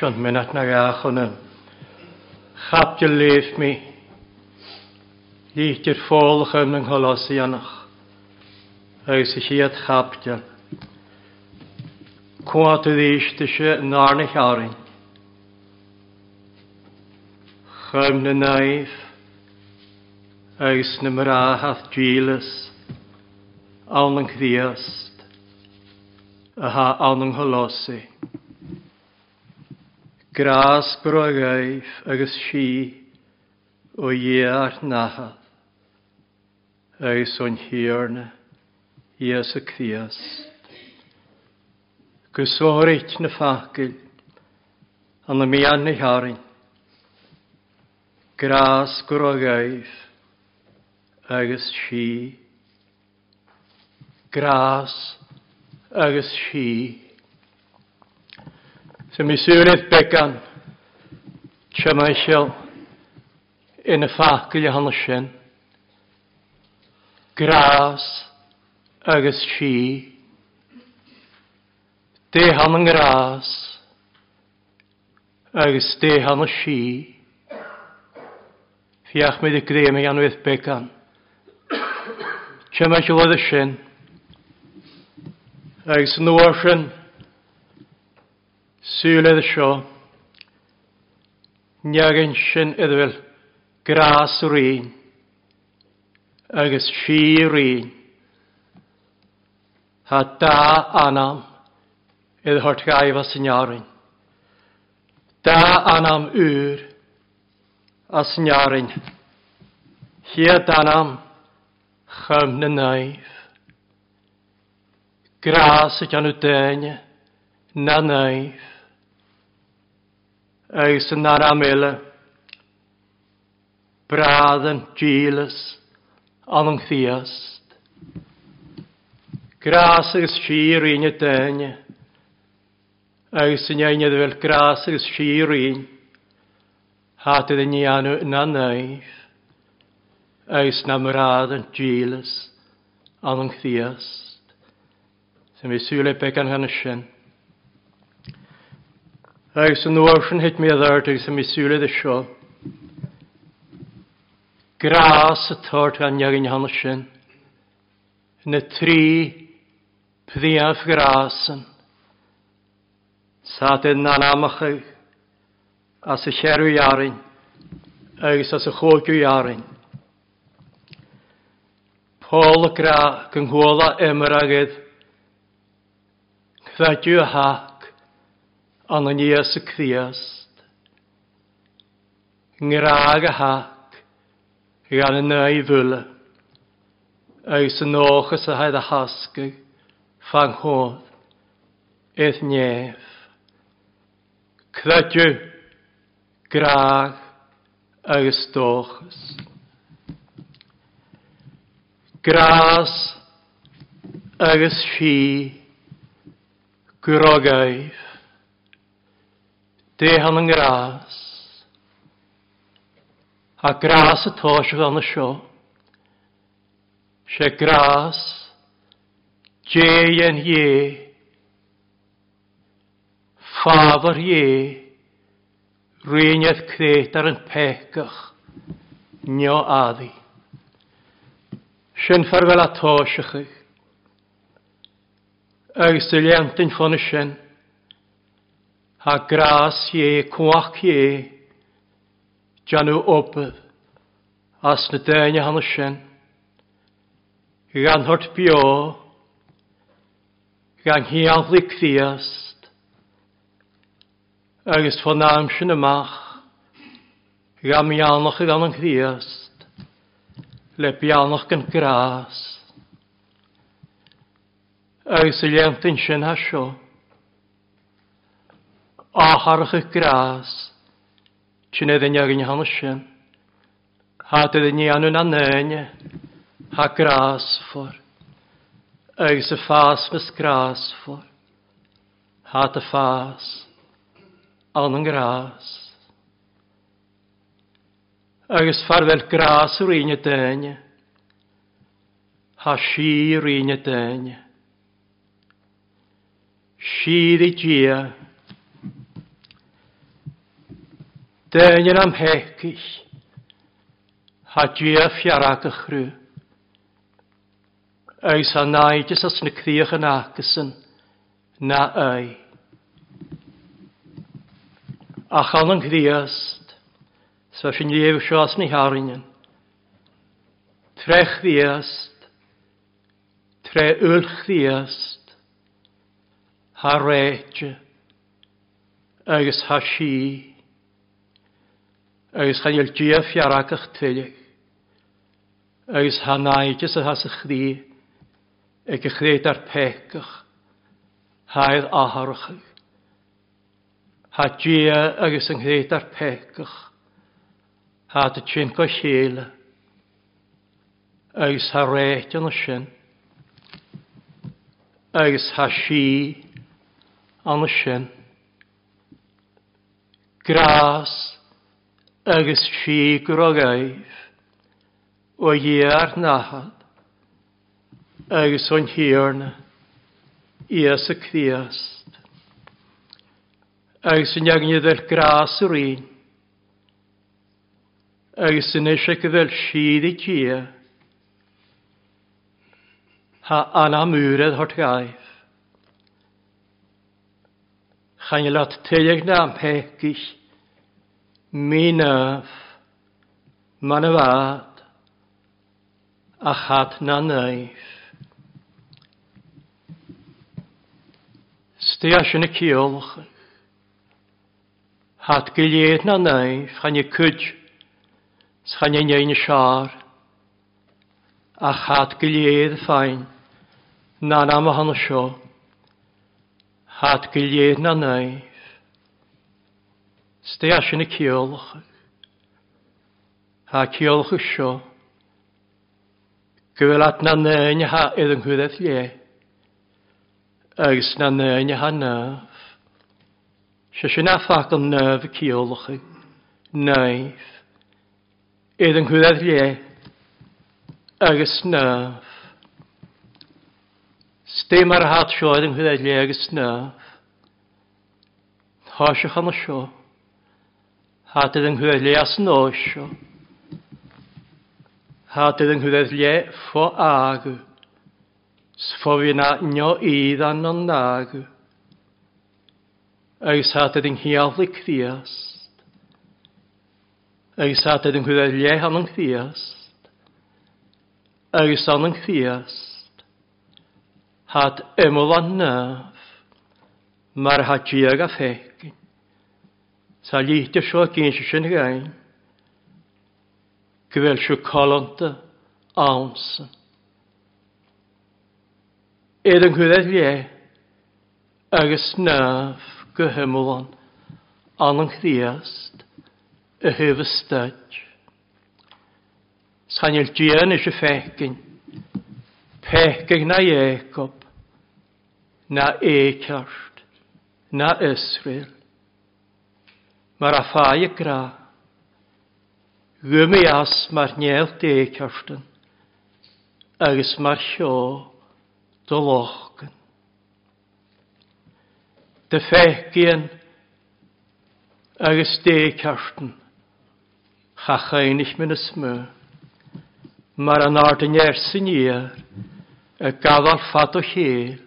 option mynd na gach yn yn. Chap dy leif mi. Lít i'r ffôlch yn yng Ngholos i anach. Agus i chiad chap dy. Cwad y ddys dy si yn arnych arin. Chym na naif. Agus na mra hath gilys. Awn yn cdiast. Aha awn yn holosi grás brogaif agus si o iar nacha agus o'n hirna ias y Criast. Gwsorit na ffacil an y mian ei harin. Gras gwrogaif agus si. Gras agus si. Gymisiwnydd began, Tia mae Siamaisiol, yn y ffacil i hannes yn, gras agos si, de han yn gras, agos de han si, fiach mi dy greu mi anwydd began, Tia mae Siamaisiol oedd y sy'n, agos yn y wasyn, Sŵledd sio. Niagyn sy'n iddfel gras rîn. Agus si rîn. Ha da anam idd hort gaif a syniarin. Da anam ŵr a syniarin. Hiad anam chym na naif. Gras y gan na naif agus yn ar amela. Braden, Gilas, yn chdiast. Gras agus sir un y dynia. Agus yn ein fel gras agus sir un. Hatydd yn ianw na naif. Agus na mraden, Gilas, yn chdiast. Sy'n fi sŵle pecan hynny sy'n. Agus yn sy'n hyd mi addard agus mi miswle dy sio. Gras y tord gan iag yn hannes sy'n. Yn y tri pddiaf grasen. Saad dyn na'n amach ag As y cherw iarin. Agus as y chwg iarin. Paul y gra gynghwola emyr agydd. Cfadiw ha. Ananias y Criast. Ngrag a hac, gan y neu ddwyla. Eis yn och ys a haid a fan hodd, eith nef. Credw, grag, agus dochas. Gras, agus fi, grogaif déhan yn gras. A gras y tos bhe na seo. Se gras. Je yn hé, fáfar hé, réineiad créit ar an pechach, nio addi. Sy'n ffarfel a tóisiach ag, agus syliantyn ffon y sy'n ha gras ie cwach ye, janw obydd, as na dain a hanna sien, gan hort bio, gan hiadlu criast, agos fo naam sy'n ymach gan mi alnach gan yn criast, le bialnach gan gras, agos y lentyn sy'n hasio, áharcha grás, sin éidir neagan hana sin. Tá idir ní anú na néine ha grás for, agus sa fás mes grás for, há a fás an an grás. Agus gras yr un y déine, ha sí úr íine déine. Sír i dia, Dyn am hecys, ha dia fiarag ychrw. Eis a naidys as na cdiach yn agysyn, na ei. A chan yn cdiast, sa sy'n sio as ni harinion. Tre ddiast. tre ylch ddiast. ha reitio, agos ha si agus chail dia fiaracach tuileach, agus hanaidis a has a chrí ag a chréad ar pecach, haidd aharachach. Ha dia agus yng nghyréad ar pecach, ha dy tîn go chéle, agus ha réit yn o sin, agus ha si an o sin. Gras, agus si go gaibh ó dhéar náhad agus an hiarna ías a chríast. Agus an neagniad ar grás a rin, agus in isise go bhfuil siad i tí Tá anamúrad thart gaibh. Chaine leat tuideag ná am peicis Minaf, manavad, a chad na naif. Stias yn y ciolch, hat gilydd na naif, chan i cwyd, chan i'n ein siar, a chat gilydd ffain, na na ma o sio, hat gilydd na naif. Sté sy'n y ciolch. Ha ciolch ceolch seo, Gwylat na nain ha idd yn hwyddaeth ie, Agus na nain ha naf, se sy'n a ffac yn naf y ceolch, naif, Edd yn hwyddaeth ie, Agus naf. Stym ar hat sio edd yn hwyddaeth ie agus naf, ha sy'n chan o sio, Hadyd yng Nghyfle as yn osio. Hadyd yng Nghyfle ffo ag. Sfofi na nio idd an o'n nag. Ais hadyd yng Nghyfle Criast. Ais hadyd yng Nghyfle han o'n Criast. Ais an o'n Criast. Had emol an naf. Mae'r hadiag a ffec. Sa líte seo cén sy'n gain. Go sio colonta colanta ása. Éad an chuad lé agus snáf go himán an an chríast y hyf Sanil Sganil is eisiau fecin, pegig na Jacob, na Eichart, na Israel mar a fája grá. Gwymi as mar neil dékjörsten, agus mar sjó do lochgan. De fekien agus dékjörsten, chachainig min a smö, mar an arden jersin ier, y gafal ffad o chyr,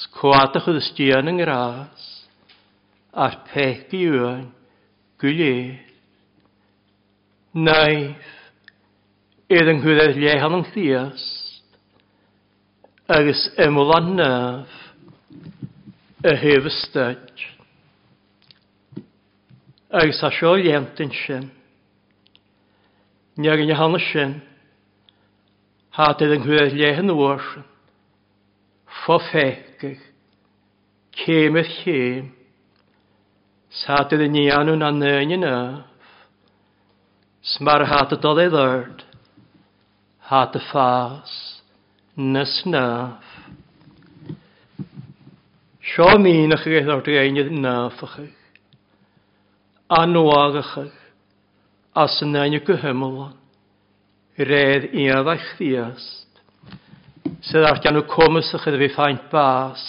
sgwad ychydig ysdian yng ngras, a'r pech i yw'n, gwylé. Naif, yng ynghwyr llehan yn lliast, agos ymwyl annaf, y hef ystad. Agos a sio ientyn sy'n, Nyr yn yhan sy'n, hat i'r ynghwyr llehan o'r sy'n, ffo ffegig, cem i'r cem, Sátid i níanú na yn nöf. Smar hat y dod ei ddyrd. Hat y ffas. Nys nöf. Sio mínach gaeth o'r dweud nöfach. Anwagach. As yn nain y gyhymlon. Redd iaddach ddiast. Sydd ar gan y cwmysach ydw i ffaint bas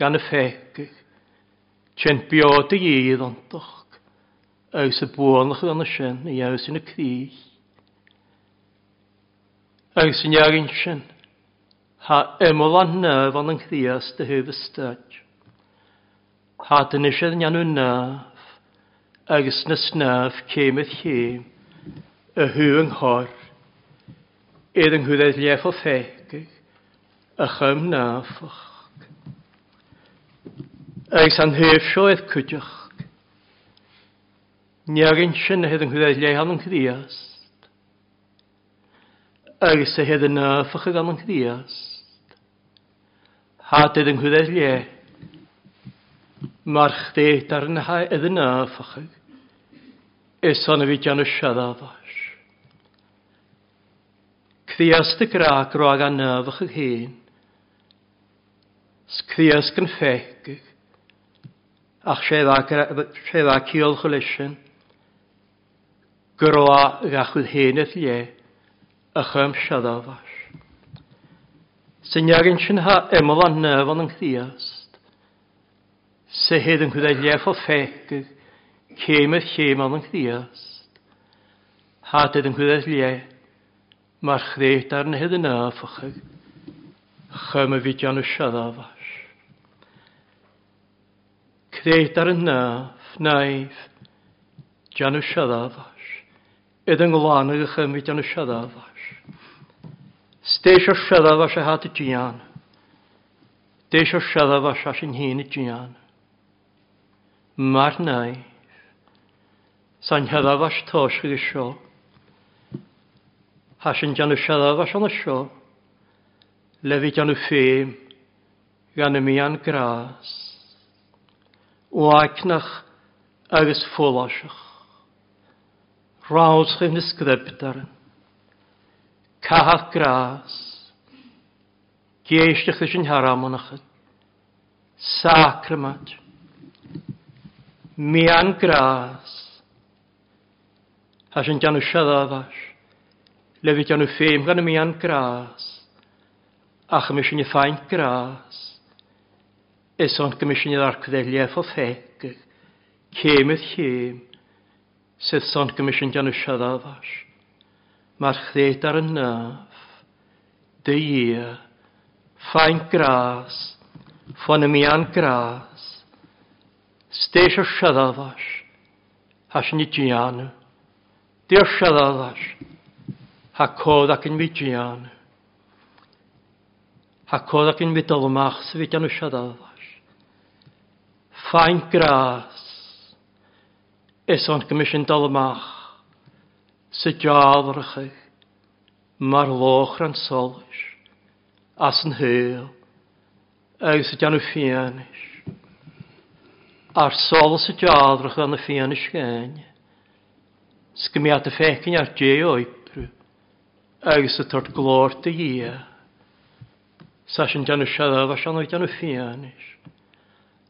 gan y ffegych. Tjen bjod i iedd ontoch. Eus y bwonach yn y sien, i eus yn y crig. Eus yn. Ha emol a nef an yn chdias dy hyf ystad. Ha dyn eisiau yn ianw nef. Agus nes nef cymydd chym. Y hw yng nghor. Edd yng nghwyddaeth lief o ffegig. Y chym. Agus an hef sioedd cwdioch. Niagin sin a hedd yn chwyddaid leihan yn chdiast. Agus a hedd yn nafach ag am yn chdiast. Had yn chwyddaid le. Mae'r chdeit ar yn hau ydyn y ffychyd. Eson y fi gan y siadafas. Cdiast y graag roag a nafach ag hyn. Sgdiast gan ffegig ach sé dda ciol cholisyn, gyrwa gachwyd heneth ie, a chym siada fas. Sy'n iagyn sy'n ha emol an nefon yn chdiast, se hyd yn chwyd a o ffeg, cemydd cemol yn chdiast, Hadyd yn chwyd a mae'r chreit ar yn hyd yn afach, chym y fidion y siada fas. Creit ar y naf, naif, jan y siadafas. Edd yng ngwlan ag ychymyd jan y siadafas. Steisio siadafas a hat y dian. Deisio siadafas a sy'n hyn y dian. Mar naif, sa'n hiadafas tos ag ysio. Hasyn jan y siadafas y sio. Lefi jan y ffeim, gan y mian gras uaicnach agus fóláiseach. Rááilchaim na scriptaran, Cahath gras. Géisteach is an haramanachad, Sacramad, Mian gras. Has an janu siadadhas, Lefi janu féim gan mian gras. Ach mis yn y ffaint grás, Is on gymysyn i'r arcwyddelia o ffeg. Cemydd chym. Sydd son gymysyn gan ysiad afas. Mae'r chddeud ar y naf. Dy ia. ffain gras. Ffon y mian gras. Steisio siad afas. Has ni dianw. Diolch siad afas. Ha codd ac yn mi gianw. Ha codd ac yn mi dolmach sydd gan ysiad afas. Find gras. Is on gymysyn dalmach. Sy jawrach. Mar loch ran solis. As yn hyl. Eus ydan nhw ffianis. Ar sol sy jawrach yn y ffianis gen. Sgymiad y ffecyn ar dje oibrw. Eus sy tord glor dy ie. Sa'n jan y siarad a sian oedan nhw ffianis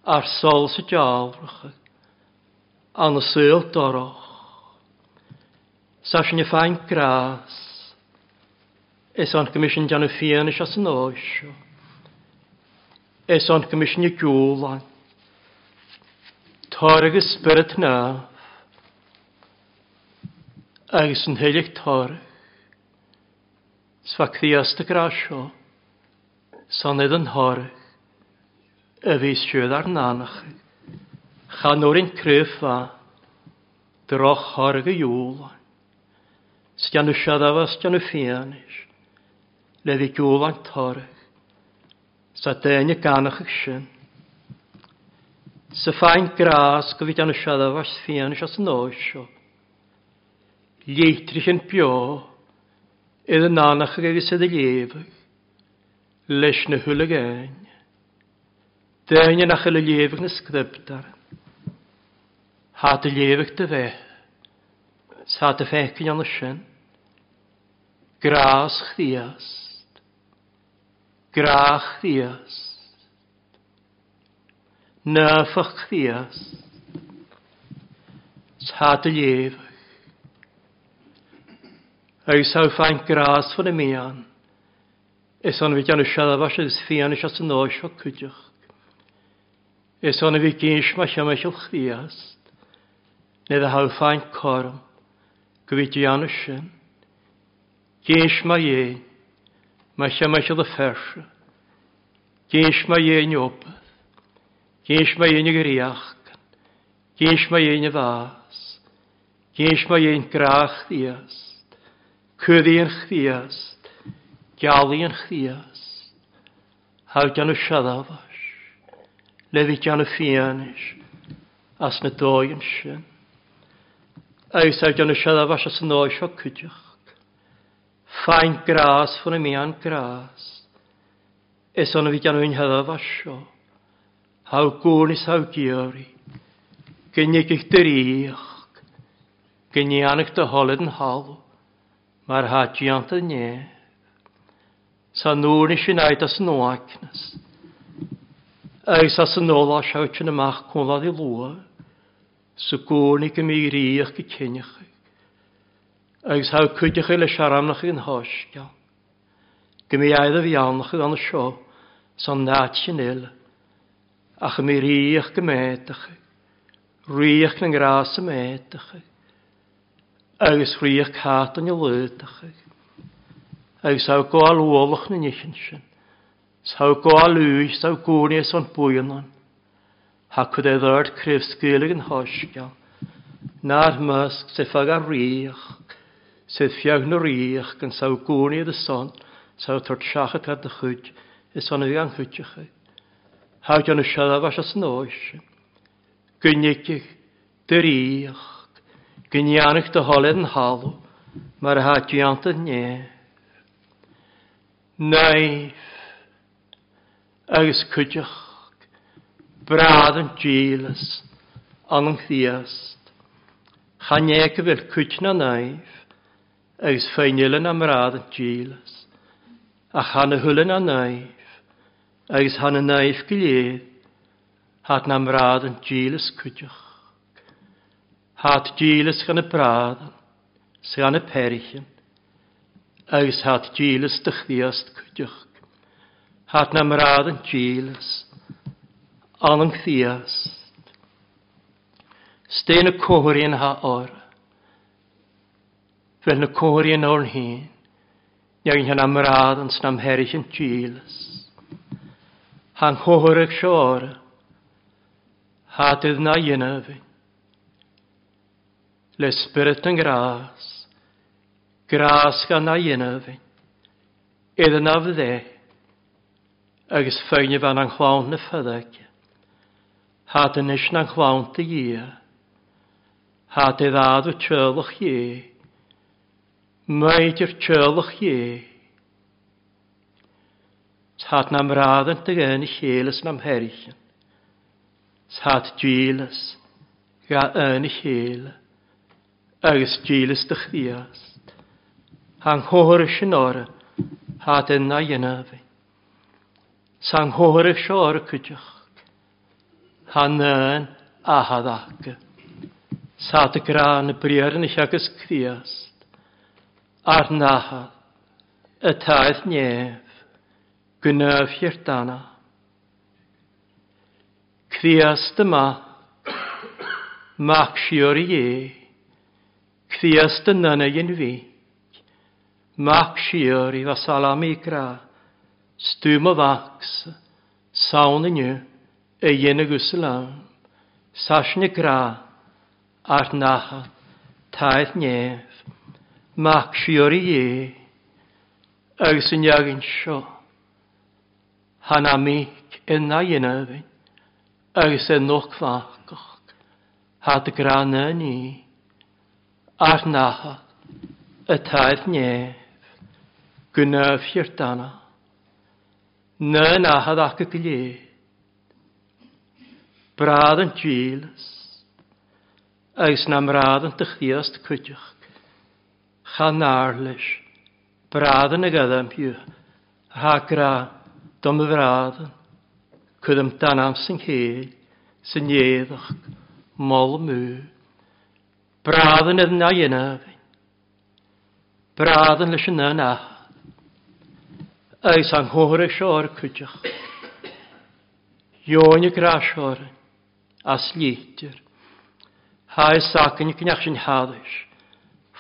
ar sol sy diawrach an y syl doroch. Sa'n y ffain gras Es an commission dan y ffian eich as yn oesio. Es an commission y gwlan. Torg y spirit na. Agus yn heilig torg. Sfacthi as dy grasio. San edrych yn y feisiwyd ar nanach. Chan o'r un cryff a droch horg y iwl. Stian y siadaf a stian y ffianis. Leddi ywl a'n torg. Sa dyn y ganach ych sy'n. Sa ffain gras gyfyd an y siadaf a ffianis as yn oesio. Lietrich yn bio. Idd y nanach ag ag sydd y liefig. Leis na hwyl ein. Dyn yn achel y lefyg na sgrybdar. Ha dy lefyg dy fe. Sa dy fecyn yn ysyn. Gras chdiast. Grach chdiast. Nyffach chdiast. Sa dy lefyg. Agus hau fain gras fan y mian. Is o'n fi gan y siadafas ys fian is as y nos o cwydioch. Is o'n fi gynns mae sy'n mynd i'ch chriast. Nid a hawdd ffain corm. Gwyd i anna sy'n. Gynns mae ie. Mae sy'n mynd i'ch fersa. Gynns mae ie yn obydd. Gynns mae ie yn gyriach. Gynns mae ie yn fas. Gynns mae ie yn grach ddiast. Cyddi yn chdiast. Giali yn chdiast. Hawdd gan y siadafau lefi gan y fianis, as na doi dóim sin. Eus ar gan y siad afas as yn oes o cydioch. Fain gras fan y mian gras. Es o'n fi gan o'n hydd afas o. Haw gwnis haw gyori. Gynnig eich dyriach. Gynnig dy holed yn halw. Mae'r hadiant yn ie. Sa nŵr nes i aid as yn o. Eis as yn ôl a siawt yn ymach cwnlad i lwa, sy gwnig y mi riach gy cynnych. Eis haw cwydych eil y siaramnach yn hosgia. Gymi aedd y fiannach yn y sio, son nat sy'n il, ach y mi riach gymedach, riach yn gras y medach, agos riach cat yn y lydach, agos haw gwael wolach yn eich yn sy'n. Sa gá lúis sa gúní son buanan. Ha cud é e dhard crifsgélig yn hoisga. Nar mysg se fag ar riach. Sydd fiag na riach gan sa'w gwni dy son. sa'w tord siachat cad dy chwyd. Is son y gan chwydych chi. Ha gan y siadaf as as noes. Gynnycig dy riach. Gynianach dy holed yn halw. Mae'r hadiant yn nef. Naif agus cwydioch, brad yn gilys, an yn chdiast. Chaneg y fel cwydna naif, agus ffeinilyn am brad yn gilys, a chan y hwlyn a naif, agus han y naif gilydd, hat na brad yn gilys cwydioch. Hat gilys gan y brad, sy'n gan y perichyn, agus hat gilys dychdiast cwydioch hat na mrad yn tîlas, an yn chdiast. Stein y ha or, fel na cohrin o'r hyn, Nag yn amrad yn snam herich yn tîlas. Han chohorach sior, hatydd na ynafyn. Le spirit yn gras, gras gan na ynafyn. Iddyn na ddech, agus féine bhean an chláin na fedaice. Tá inis na chláanta dhé, Tá é dháadú telach dhé, méidir telach dhé. Tá na mrádan de i chélas na mhéirichen, Tá dílas ga yn i chéla agus dílas de chríast. Tá chóir sin ára há yna dhéanamhaid sang hwyrych sio ar y cydioch. Hanyn ahad ag. Sa'n y gran y briar yn eich agos criast. Ar nahad. Y taith nef. Gynaf i'r dana. Criast yma. Mac siwr i e. Criast yna yn fi. Mac siwr i fasalam i graf stwm o fax, sawn yn yw, e y yen y gwslam, sasn y gra, ar naha, taith nef, mac siwr i e, agos yn iagyn sio, han amig yna yen yfyn, agos yn noch fachgoch, had y gra na ni, ar nacha, y e taith nef, gwnaf hir danach, na ahad ac y gilydd. Brad yn. Eis na mrad yn dychdiast cwydioch. Chan arlys. Brad yn y gydam piw. Hagra dom y brad yn. Cydym dan am sy'n heil. Sy'n ieddach. Mol mŵ. Brad yn edna ynaf. Brad yn lys. Eis an hóra seór chuideach. Jónig ráseóra as lítir. Hais sacan cneach sin háis.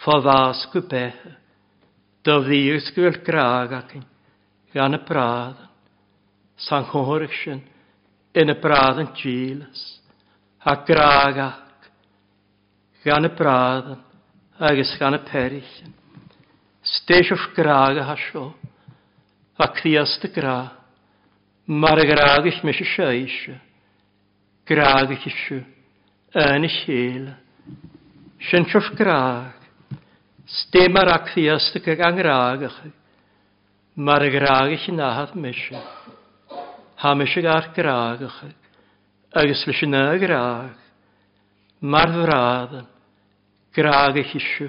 Fá vás go bethe. Do bhíos go bhfuil grágacin gan na prádan. San hóra sin ina prádan tílas. A grágach gan na prádan agus gan na perichin. Steisio grága a seóra a y gra. Mar eich mis me se Graag eich isu, yn y siel. Sy'n siwrs graag, stem ar ac a criasta ag angraagach, mar a graagich yn ahad me se. Ha me se graag graagach, agus leis yn y graag, mar Graag eich isu,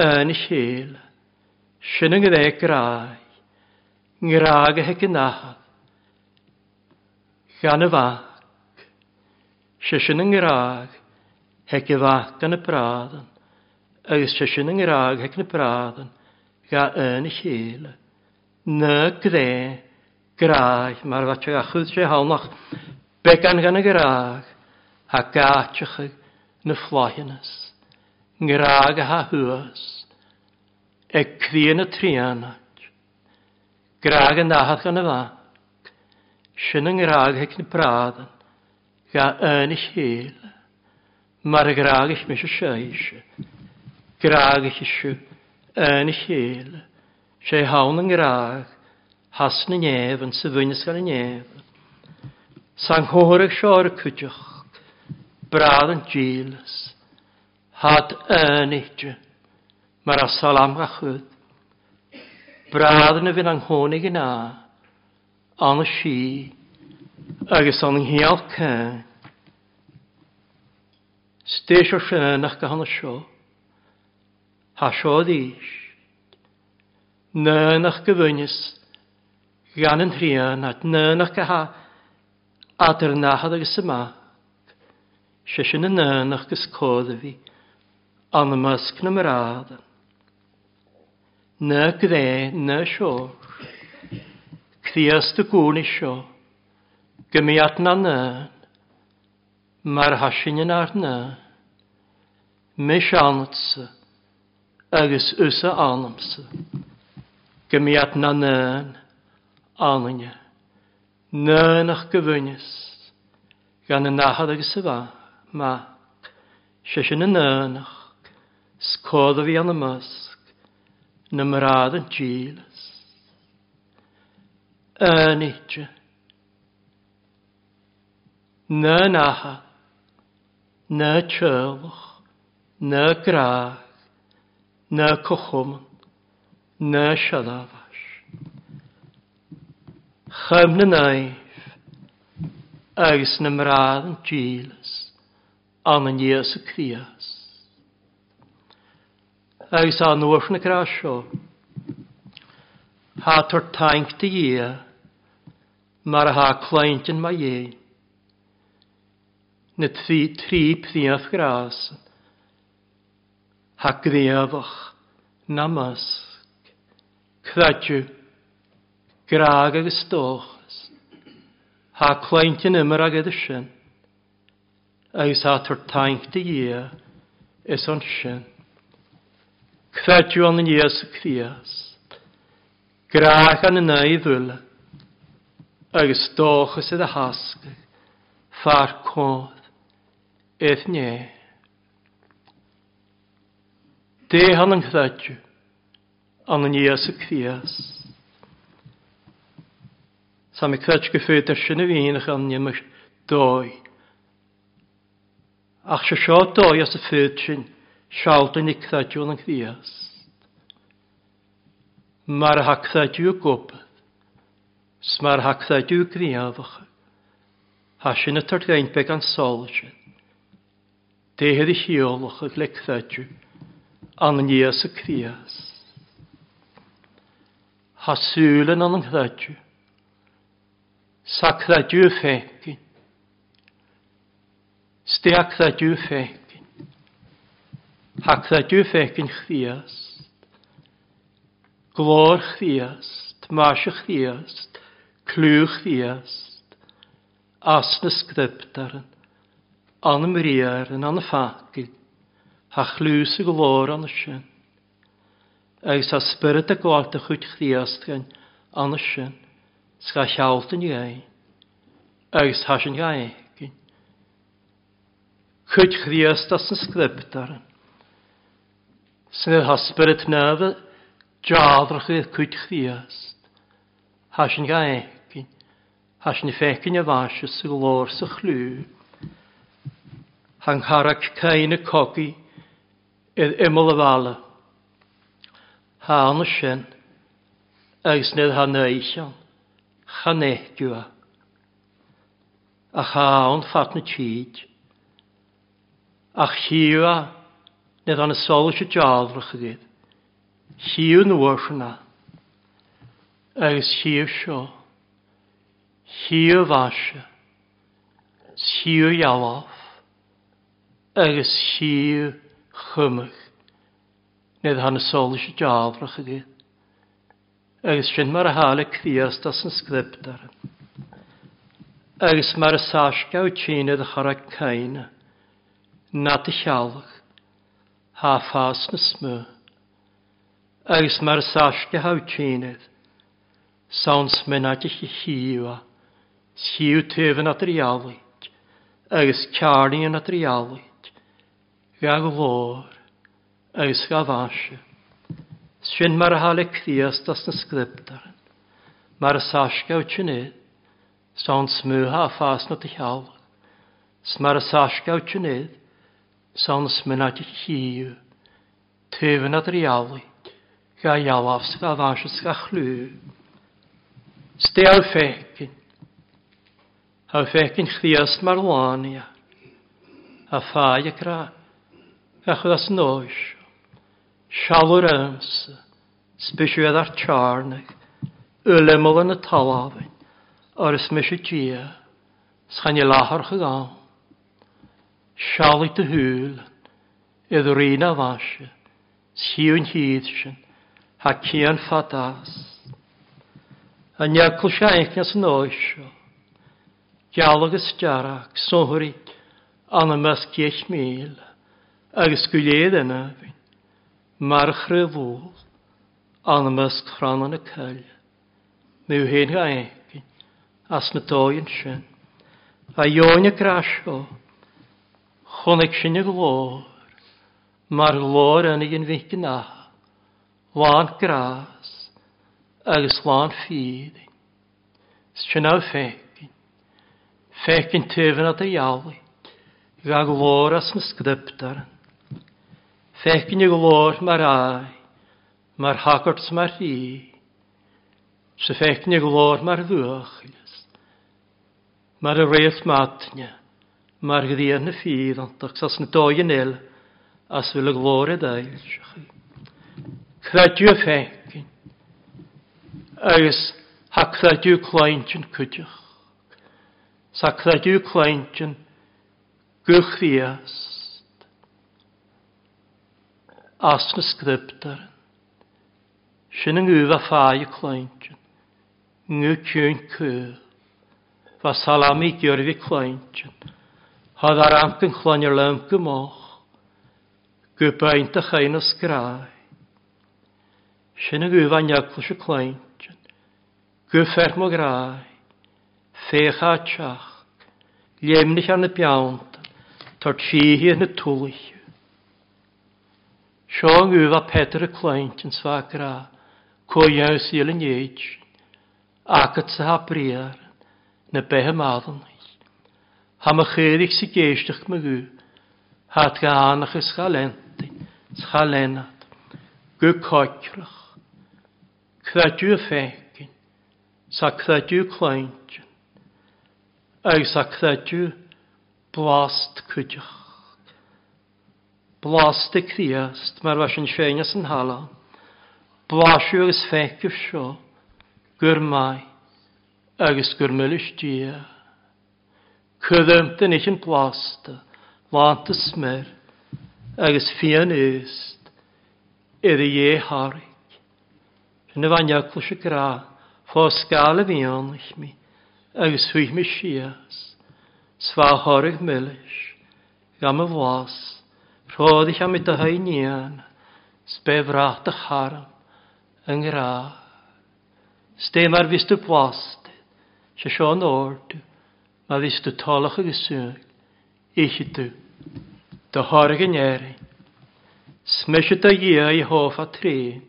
yn y siel. Sy'n yng Nghymru graag, ngraag a e hec yn ahag. Gan y fach, sy'n yn ngraag, hec y fach gan y bradan, agos sy'n yn ngraag hec yn y bradan, gael yn y chile. Ny gde, graag, mae'r fatio achwyd sy'n hawnach, began gan y graag, ha gatiach na flaenus, ngraag a ha hwys, e cwyn y trianach, Graag yn dahad gan y fach. Sy'n yng graag hec yn bradan. Ga yn eich hil. Mae'r graag eich mis o seis. Graag eich eisiau yn eich hil. Sy'n hawn yn graag. Has yn nef yn syfynys gan yn ef. Sa'n eich sio'r cwtioch. Brad yn gilys. Had yn eich. Mae'r asalam a chwyd. Bradan a bhín an tháinig in á, an si, agus an nghéal cain. Stéis o'r sin nach go hanna seo, ha sio ddys, Ná nach go gan yn hrian at ná nach go ha adar náhad agus yma. Se sin yn ná nach gysgódd a fi, an y mysg na mradan. Na gde, na sio. Cthias dy gwn i sio. Gymiad na nyn. Mae'r hasin yn arna. Mis anatsa. Agus usa anamsa. Gymiad na nyn. Ananya. Nyn ach gyfynys. Gan y nahad agus y fa. Ma. Sysin y nyn ach. Scodd fi an y mysg. na marrád an tílas. Aníte na nacha na teach na grach na cochum na seadáhais. Chum na naimh agus na mrád an tílas an na níos a crías. agus an nuair na cra seo. Tá tar taingta dhé mar atha cléintin ma dhé. Na trí tríomh grás ha gréabhach namasg cradju graag agus dóchas ha cléintin imar agad sin agus ha tar taingta dhé is an sin. Chradion yn Iesu Christ. Grach an yna i ddwyla. Agus doch ys ydy hasg. Far codd. Eith nie. De han yn chradion. An yn Iesu Crias. Sa mi cred gyffyd ar sy'n y fi'n ych anio mych doi. Ach sy'n sio doi as y ffyd sy'n Sialt yn ni cthadw yn chdias. Mae'r hacthadw gobydd. Sma'r hacthadw griafach. Hasyn y targain beg an sol sy'n. Dehydd i hiolach y glecthadw. Angynias y crias. Haswlen an ynghdadw. Sacthadw ffegin. Stiacthadw ffegin. Haksadju fekin chdiast. Glor chdiast. Masha chdiast. Clw chdiast. Asna sgryptaren. yn, an y fakin. Ha chlwys y glor an y sy'n. Eis a spyrd y gwalta chwyd chdiast gan an y sy'n. Sga llawt yn iau. Eis hasyn egin. Chwyd chdiast as yn sgryptaren. Sef hasbyrd nefyd, jadrach eich cwyd chdiast. Hasyn ga egin, hasyn ffecyn y fasio sy'n glor sy'n chlw. Hang harag cain y cogi, edd ymol y fala. Ha an y sien, Agus nid hân eision, chanegio a. cha an ffat na tîd, Ach chiwa, nid an y sol eisiau dialrach y gyd. Hiw nhw oes yna. Agus hiw sio. Hiw fasio. Hiw iawaf. Agus hiw chymach. Nid han y sol eisiau dialrach y gyd. Agus sy'n mar a hal y criast as yn sgribdar. Agus mar y sasgau tînydd a charag cain. Nad y sialach há fás na smú. Agus mar sáiste hátíinead, Sáns menate i chiíha, siú tuhan atriálaid, agus cearnaí an atriálaid, gag lor, agus ga bhaise. Sin mar hála chríastas na scriptaran, mar sáisce tunéad, Sáns mútha a fás na teála, s mar sáisce tunéad, sans mynad hiw. Tyfyn ad riali, ga ialaf sydd afansys ga chlw. Stel fecyn. ffecyn, fecyn chdiast mar lania, a ffai y gra. a chwdas noes, sialwr ams, sbyswedd ar charnag, ylemol yn y talafyn, ar ysmysio gia, sgan i lahar chygawn. Siali dy hwyl, ydd rina fasio, siwn hyd sy'n, ha cian ffadas. A niagl sia eichnas yn oesio, gialog ysgarach, sohrig, anamas giech mil, agos gwyledd yn afyn, march rhyfwl, anamas chran yn y cael. mew hen gael eichyn, as na doi'n sy'n, a io'n y grasio, Choneg sy'n y glor, mae'r glor yn un fydd na, lan gras, Agus lan ffydd. Sy'n awr ffegin, ffegin tyfyn at y iawn, ga glor as na sgdyptar. Ffegin y glor mae'r ai, mae'r hagart mae'r rhi, sy'n ffegin y glor mae'r ddwchlis, mae'r reith matnia. Mae'r gyddi yn y ffydd, ond o'ch sas na doi yn il, as fyl y glor y dael. Cradio ffencyn, agos ha cradio cloention cwdioch. Sa cradio cloention gwchfiast. As na sgriptaren. Sin yn a ffai y cloention. Ngw cyn cyr. Fa salami gyrfi cloention. Had ar amcan chlanir lym gymoch, gybaint a chain o sgrai. Sy'n y gyfa'n iaglwys y claint, gyffer mo grai, fech a tiach, liemnych ar y biawnt, tor tihi yn y tŵlych. Sion gyfa Petr y claint yn sfa gra, Cwyaw sy'n yn eich, ac at sy'n ha briar, na behem addyn ni. Ha ma chéirich si géisteach me gú. Hat ga annach is chalenti, chalenat, gu coicrach, y fécin, sa cradú cleintin, ag sa cradú blast cwydach. Blast y criast, mae'r fas yn ffeinas yn hala. Blasiw agos ffecif sio, gwrmai, agos gwrmylus diach. Chydymta nich yn blasta, lant y smer, agos fian yst, yr i e harig. Yn y faniaclwys y gra, ffos gael y fian ich mi, agus hwych mi sias, sfa horig melys, gam y flas, rhodd ich am y dyhau nian, sbefrat y charam, yng ngra. Stem ar vist y blast, se sio'n ordu, na ddys dy talach ag ysig, eich dy, dy horg yn eri. Smysio dy ia i hoff a trin,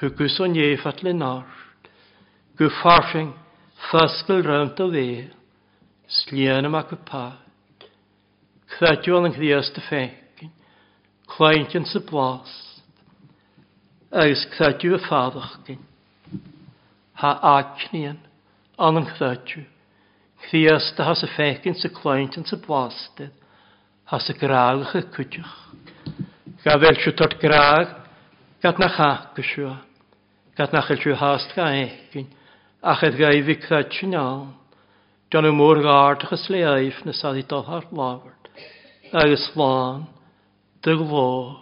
hwgwys o'n ie at le nord, gw ffarsing ffasgol rhywnt o fe, slian am ac y pad. Cdadio yn chdias dy ffegin, chlaint yn sy blast, Agus cdadio y ffaddoch gyn, ha acnian, anyn cdadio. Chdiasta has y ffecyn sy'n cloent yn sy'n blastedd, has y graag y cwtioch. Ga fel siw tord graag, gad na chach gysio, gad na chael siw hast ga egin, ach edd ga i fi cred sy'n iawn. John y môr gardach ys le aif na sadd i dolhar lawrd, agos lân, dy glor.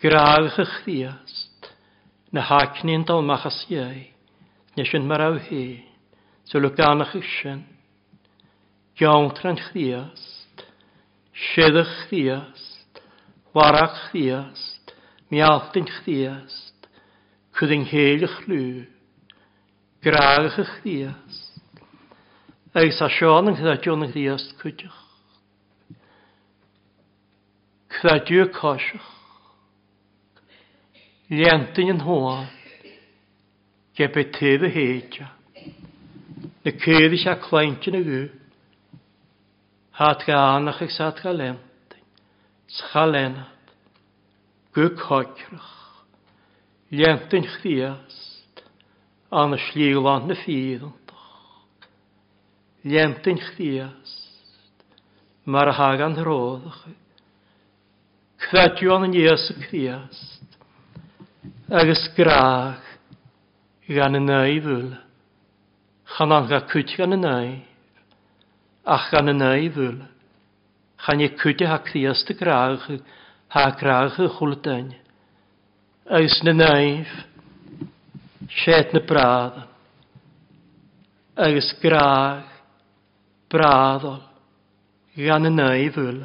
Graag y chdiast, na hacni'n dalmachas iau, nes yn maraw hyn. So look down a chysyn. Giawntran chriast. Sieddach chriast. Warach chriast. Mialtyn chriast. Cwddyn heilich lw. Graach chriast. Eis a Sean yn chydadion chriast cwydych. Chydadiw cosach. Lientyn yn hwan. Gebe tedd y heidiach na céad se chléinte na bhú. Thad ga annach ag sad ga lenta, scha lenat, go coicrach, lentain chríast, an na slíán na fíantach, lentain chríast, mar a hagan ródach, Cfeitiú an níos a chríast, agus graag gan y neu fwyla. Chanan ga cwt gan y naif. Ach gan y naif fwyl. Chan i cwt ha criast y graag, ha graag y chwldain. Eis na naif. Siet na brad. Eis graag. Bradol. Gan y naif fwyl.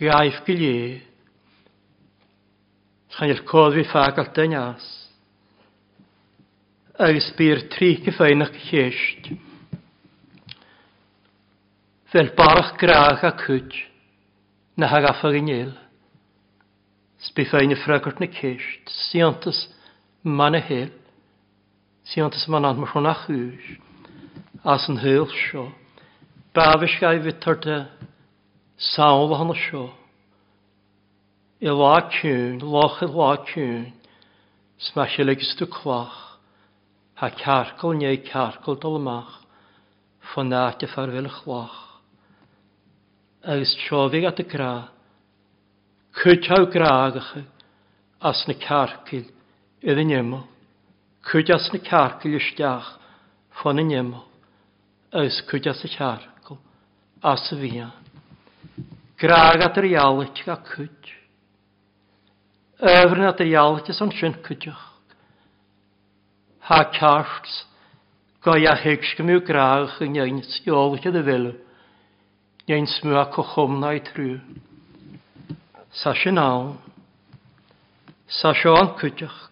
Gaif gilie. Chan i'r codd fi ffag al dynas agus bír tríce féinach chéist. Fel barach graach a cwyd na hag afag i nil. Sbi féin y ffragwrt na céist, siantas man a hil, siantas man an mwch hwnna chwys, as yn hyl sio, bafis gai fytar dy sawl hwnna sio, i la cwn, loch i la cwn, smasiol agos dy clach, ha carcol neu carcol dolmach, ffonat y ffarfel chloch. Agus trofig at y gra, cwtaw graagach as na carcil idd yn ymol. Cwt as na carcil ysdiach ffon yn ymol, agus cwt as y carcil as y fian. Graag at yr ialit ga cwt. Öfryn at yr ialit ys o'n sy'n cwtioch ha kjarts, ga ja heksgemu graag en jein sjolke de ville, jein smua kochomna i trw Sa sjenaun, sa sjan kutjach,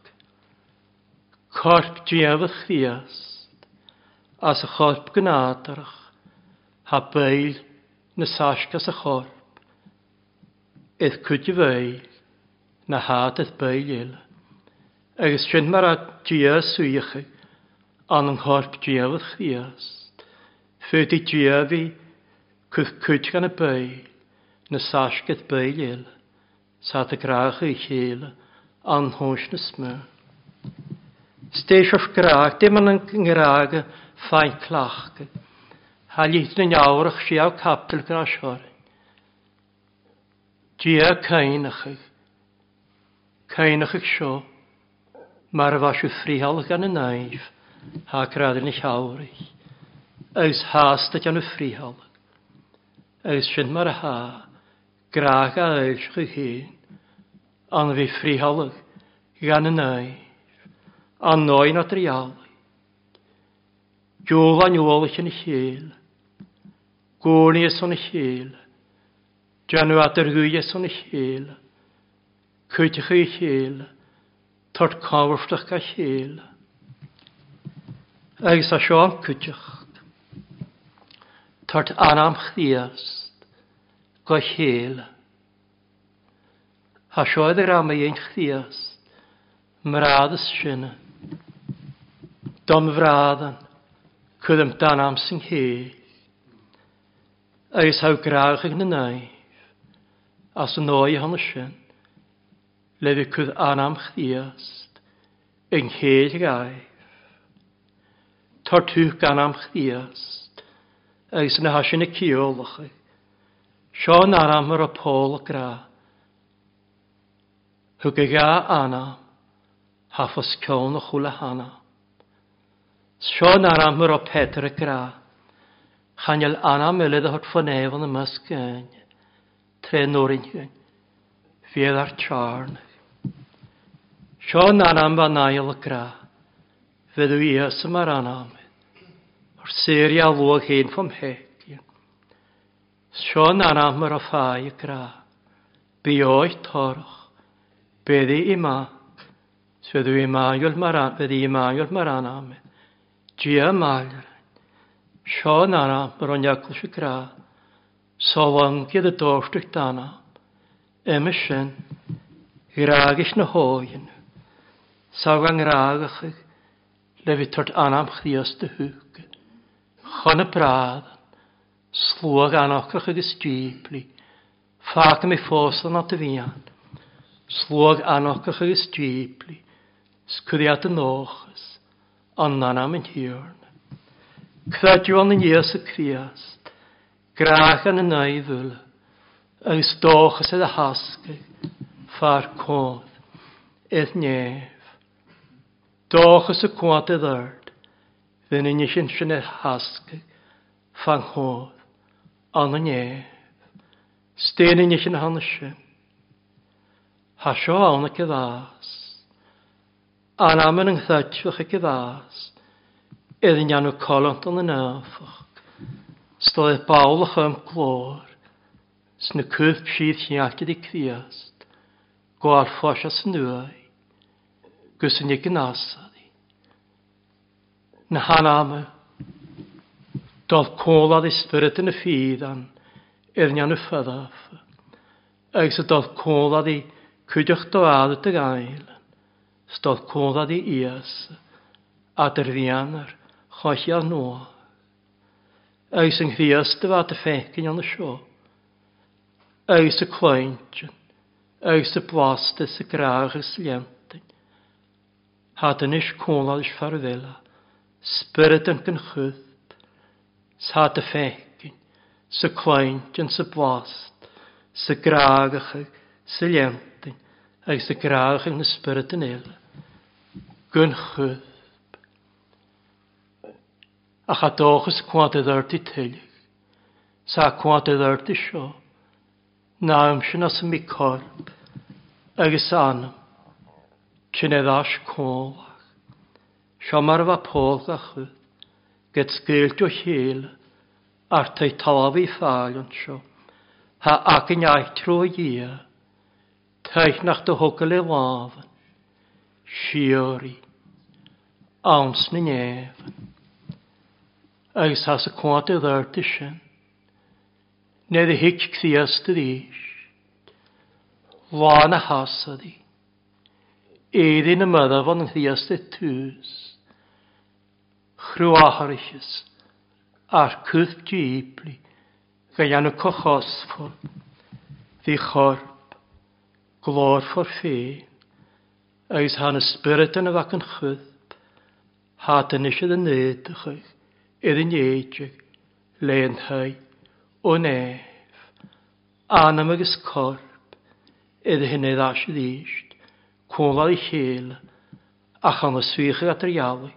korp djeve chriast, as y chorp gynadarach ha beil na saska sa korp, et kutje veil, na hat et beil jelle agus sin mar a días suíocha an an chorp díalach días. Fyddi díafi cwth cwt gan y bail na sasgad bail il sa dy graach i chél an hwns na smö. Steisio'r graach dim yn ngraag ffain clach Halid yn iawrach si aw capdol gan asiorin. Dia cainachig. Cainachig sio mar bha siú fríhall gan y naif, ha crad yn eich awrych. Eus hast at yn y fríhall. Eus sy'n mar ha, graag a eich chi hyn, an fi fríhall gan y naif, an noen at rial. Jôl a nôlich yn eich hil, gwn is yn eich hil, Janw at yr hwyes yn eich hil, cwytych eich hil, tort cáharteach a chéal. Agus a seán cúteach. Tort anam chdiast. go chéal. Tá seoid ar am dhéon chríast mrádas sinna. Dom bhrádan Cwydym dan am sy'n hé. Agus há ag na naif as yn oi hon y sin le fi kud anam chdiast, yn heil gaif. Tar tuch anam chdiast, agos na hasin y ciolach, Sio'n anam yr y pôl gra. Hwg ga anam, hafos cion o chwla hana. Sio'n anam yr y petr y gra. Chanel anam ylid o hwt ffynef y mysgyn, tre norin hyn, fiedd ar charn. Sean anam ba nail gra. Fydw i ysym ar anam. O'r seria lwag hyn ffom hegi. Sean anam yr o ffai gra. Bi o'i torch. Beddi i ma. Fydw i maiol mar anam. Fyddi i maiol mar anam. Gia maiol. Sean anam yr o'n iacl sy'n gra. Solan gyda dorstych dana. Ym ysyn. agis na hoen. Ságan rágachig, le vi tort anam chríosta húge. Chona prádan, slwag anachach agus dúpli, fáca mi fósan at a vían, Slwag anachach agus dúpli, scudiat a nóchas, an nanam in hiorn. Cradju an in Jesu Christ, grach an y naidwle, agus dóchas a hasgig, far códd, eith nef. Dochas y cwad y ddyrd, fy'n un eich yn sy'n eich hasg, ffanghodd, an y nef, styn yn eich yn hanesio, hasio awn y cyddas, an amyn yng nghytfych y cyddas, edyn ianw colont yn y nefach, stoedd bawl o'ch ym glor, sy'n y cwf sydd hi'n agyd i criast, gwael ffos as nwy, gysyn i gynnasad i. Na hanama, doedd cwlad ysbryd yn y ffydd an, irnian y ffyddaf, ac sydd doedd cwlad i cwydioch doad y gael, ail, stodd cwlad i ias, a dyrfian yr chochi ar nôl. Ac sy'n gfias dy fad y ffecyn yn y sio, ac sy'n cloent, ac sy'n blastus y graag y sliant, had yn is cwla is farfela. Spirit yn gynchwyd, sa dy y ffegin. Sy cwaint yn sy blast. Sy graagach ag sy lientyn. Ag sy graagach ag na spirit yn eila. Gyn chwth. A chadóchas cwant y i tylig. Sa cwant y i sio. Naam sy'n as mi corp. Agus anam. Cynedd as cólach. Siamar fa pôlch a chwyd. Gyd sgilt o hil. Ar tai talaf i ffalion sio. Ha ac yn iaith trwy ia. Taich nach dy hwgl e lafan. Siori. Awns na nefan. Agus has y cwant y ddart y sy'n. Nid y hic cthiast y ddys. lan Lana hasad i. Éidir na mada bhan an thiasta tús. Chrú áthirichas ar cwth dípli ga dheanú cochosfol hí chorp glór for fé agus hána spiritan a bhac an chwth hátan is yn néidachach idd yn éideach léonthau o nef anam agus corp idd hynny ddasio ddíist. Cólal i chéal a chan os ficha at yr ialig.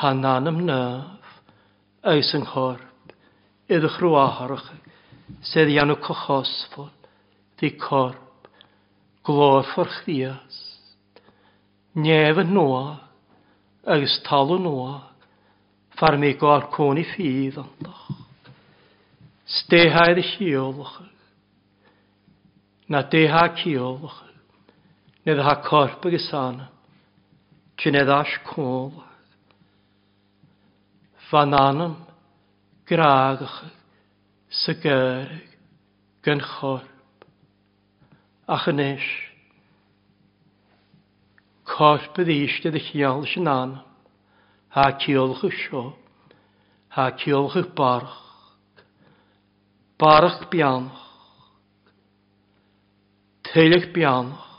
Han an am naf, eis yng nghorp, idych rhyw aharach, sedd i anw cochosfol, di corp, glor fforch ddias. Nef yn noa, eis talw noa, far mi gael cwn i ffydd andach. Stehaidd i chiolwch, na deha ciolwch, nid ha corp corpa gysan, cyn eddash cwl. Fan anam graagach sy gyrig gyn chorp. Ach yn eis, corp ydi eisd ydych iawn sy'n anam, ha ciolch y sio, ha ciolch y barch, barch bianach, teilich bianach,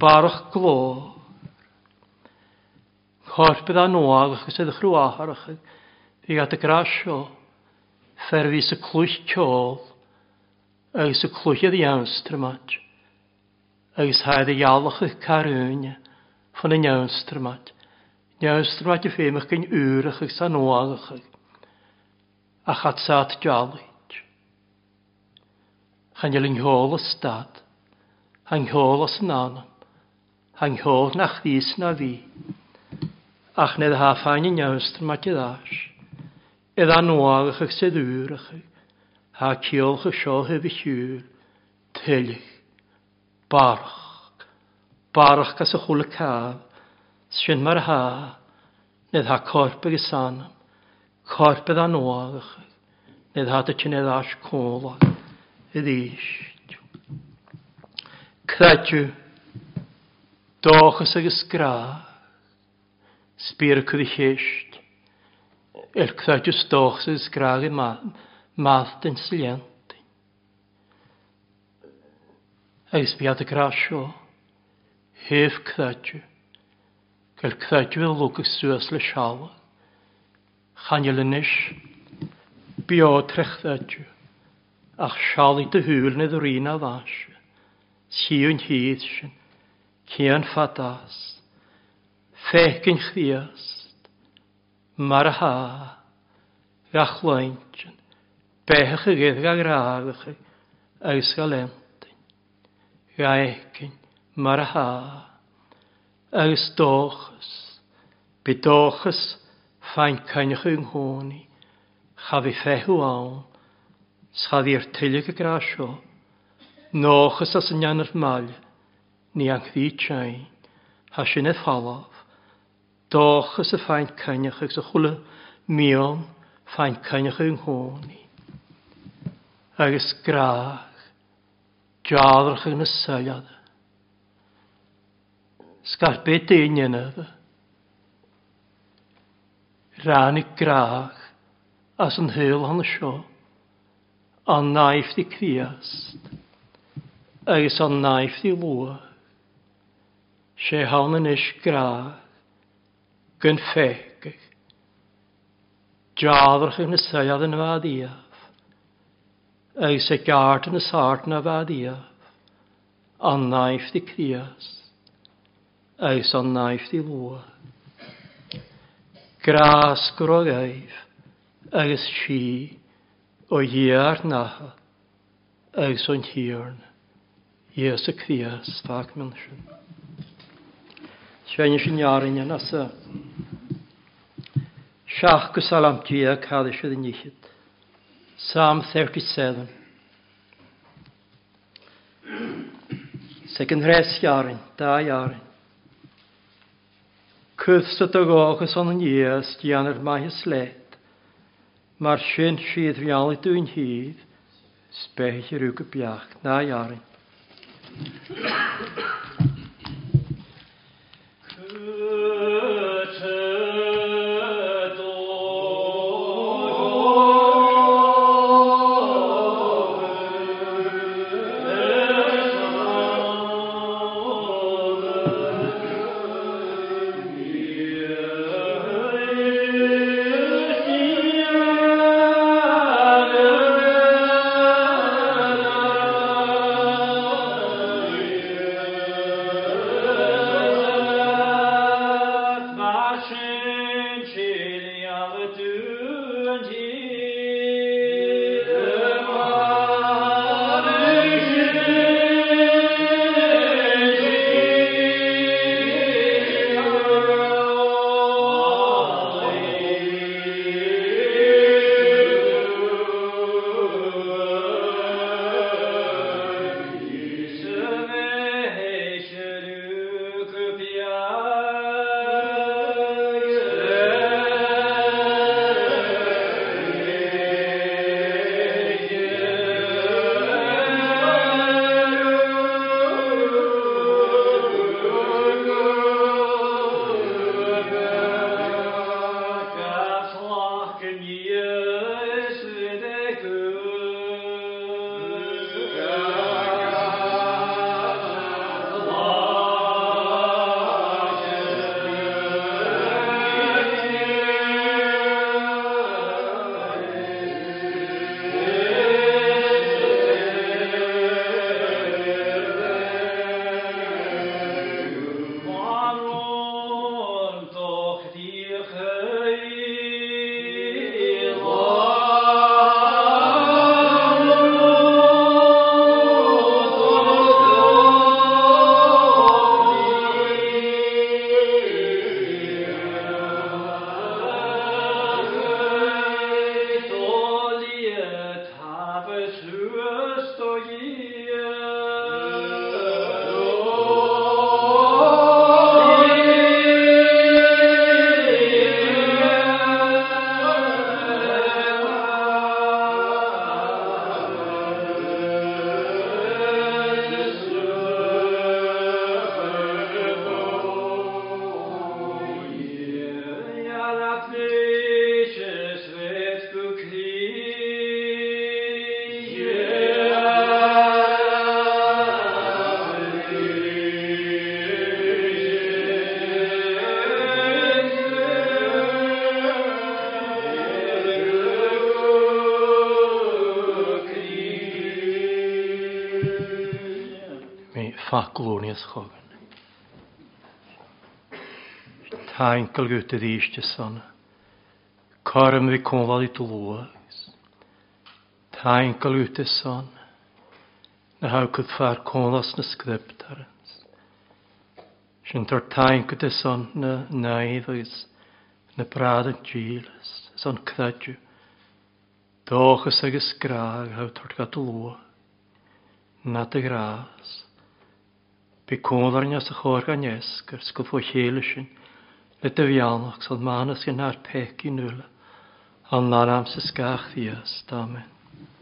barach glor. Corpydd a noag achos ydych rhyw aharach i at y grasio fferfi sy clwys ciol Ag agos y clwydd iawnstrymad agos haedd y ialach eich carwn fan y iawnstrymad iawnstrymad y ffeimach gyn ŵrach agos a noag achos a chatsat jalit Chan yl yngholas dad, yngholas nanan hanghol nach ddys na fi. Ach nid ha ffain i niawstr ma ti ddars. Edd anwagach ag sydd ŵrach. Ha ciolch y sio hef i siŵr. Tylych. Barch. Barch gas y chwl y caf. Sfyn mar ha. Nid ha corp ag sanam. Corp edd anwagach. Nid ha dy ti'n edd as cwlag. Edd eisiw. Cradw. Dochas agus grá, spíra cwyd i chéist, er cthadjus dochas agus grá i math den siliantin. Agus biad y grá sio, hef cthadju, gael cthadju y lwg ag sŵas le siawa, chanel yn ish, bio trechthadju, ach sial i dy hwyl nid yr un a fasio, siwn hyd sy'n, Cian fadas, fecyn chwiast, mar a ha, gach gachlaintyn, bech y gydd gael rhaglach chi, agos gael emtyn, gaecyn, mar a ha, agos dochus, bydochus, fain cynnych yng nghoni, chafi ffehw awn, schaddi'r tylig y grasio, nochus as yn iawn yr malia, ni an ddi tein, ha sin a fallaf, dáchas y fáin cynnych ag sy'n chwle mion fáin cynnych yng nghóni. Agus graach, jadrach yn y syliad. Sgar be dyn yn ydd. Rhan i graach, as yn hyl hon y sio, a naif di criast, agos a naif di lwad sé hánan is grá gyn féigich. Drafrach yn y syad yn fad iaf. Eis y gart yn y sart yn fad iaf. A naif di crias. Eis a naif di lwa. Gras grog eif. Si o iar naha. Eis o'n hirn. Iesu Crias, fag mynd sy'n. Sean sin jarin yn asa. Siach go salam tia cael eisiau ddyn iechyd. Psalm 37. Second res iarin, da iarin. Cwths y dygoch ys o'n ies dian yr mae hyslet. Mae'r sy'n sydd fial i dwi'n hydd. Sbech i rhyw gybiach, na iarin. стоит. ankel gwyt yr eiste son. Corm vi konval i tolås. Ta ankel gwyt son. Na hau kut far konlas na skriptarens. Sin tar ta ankel son na naivus na prada gilas. Son kdadju. Dochas agus graag hau tart gatolå. Na te gras. Bi konlar njas a chorga njesker skul få helisin. le do bheannach san mánas go náir peic í nula an lám sa scaach díos dámin.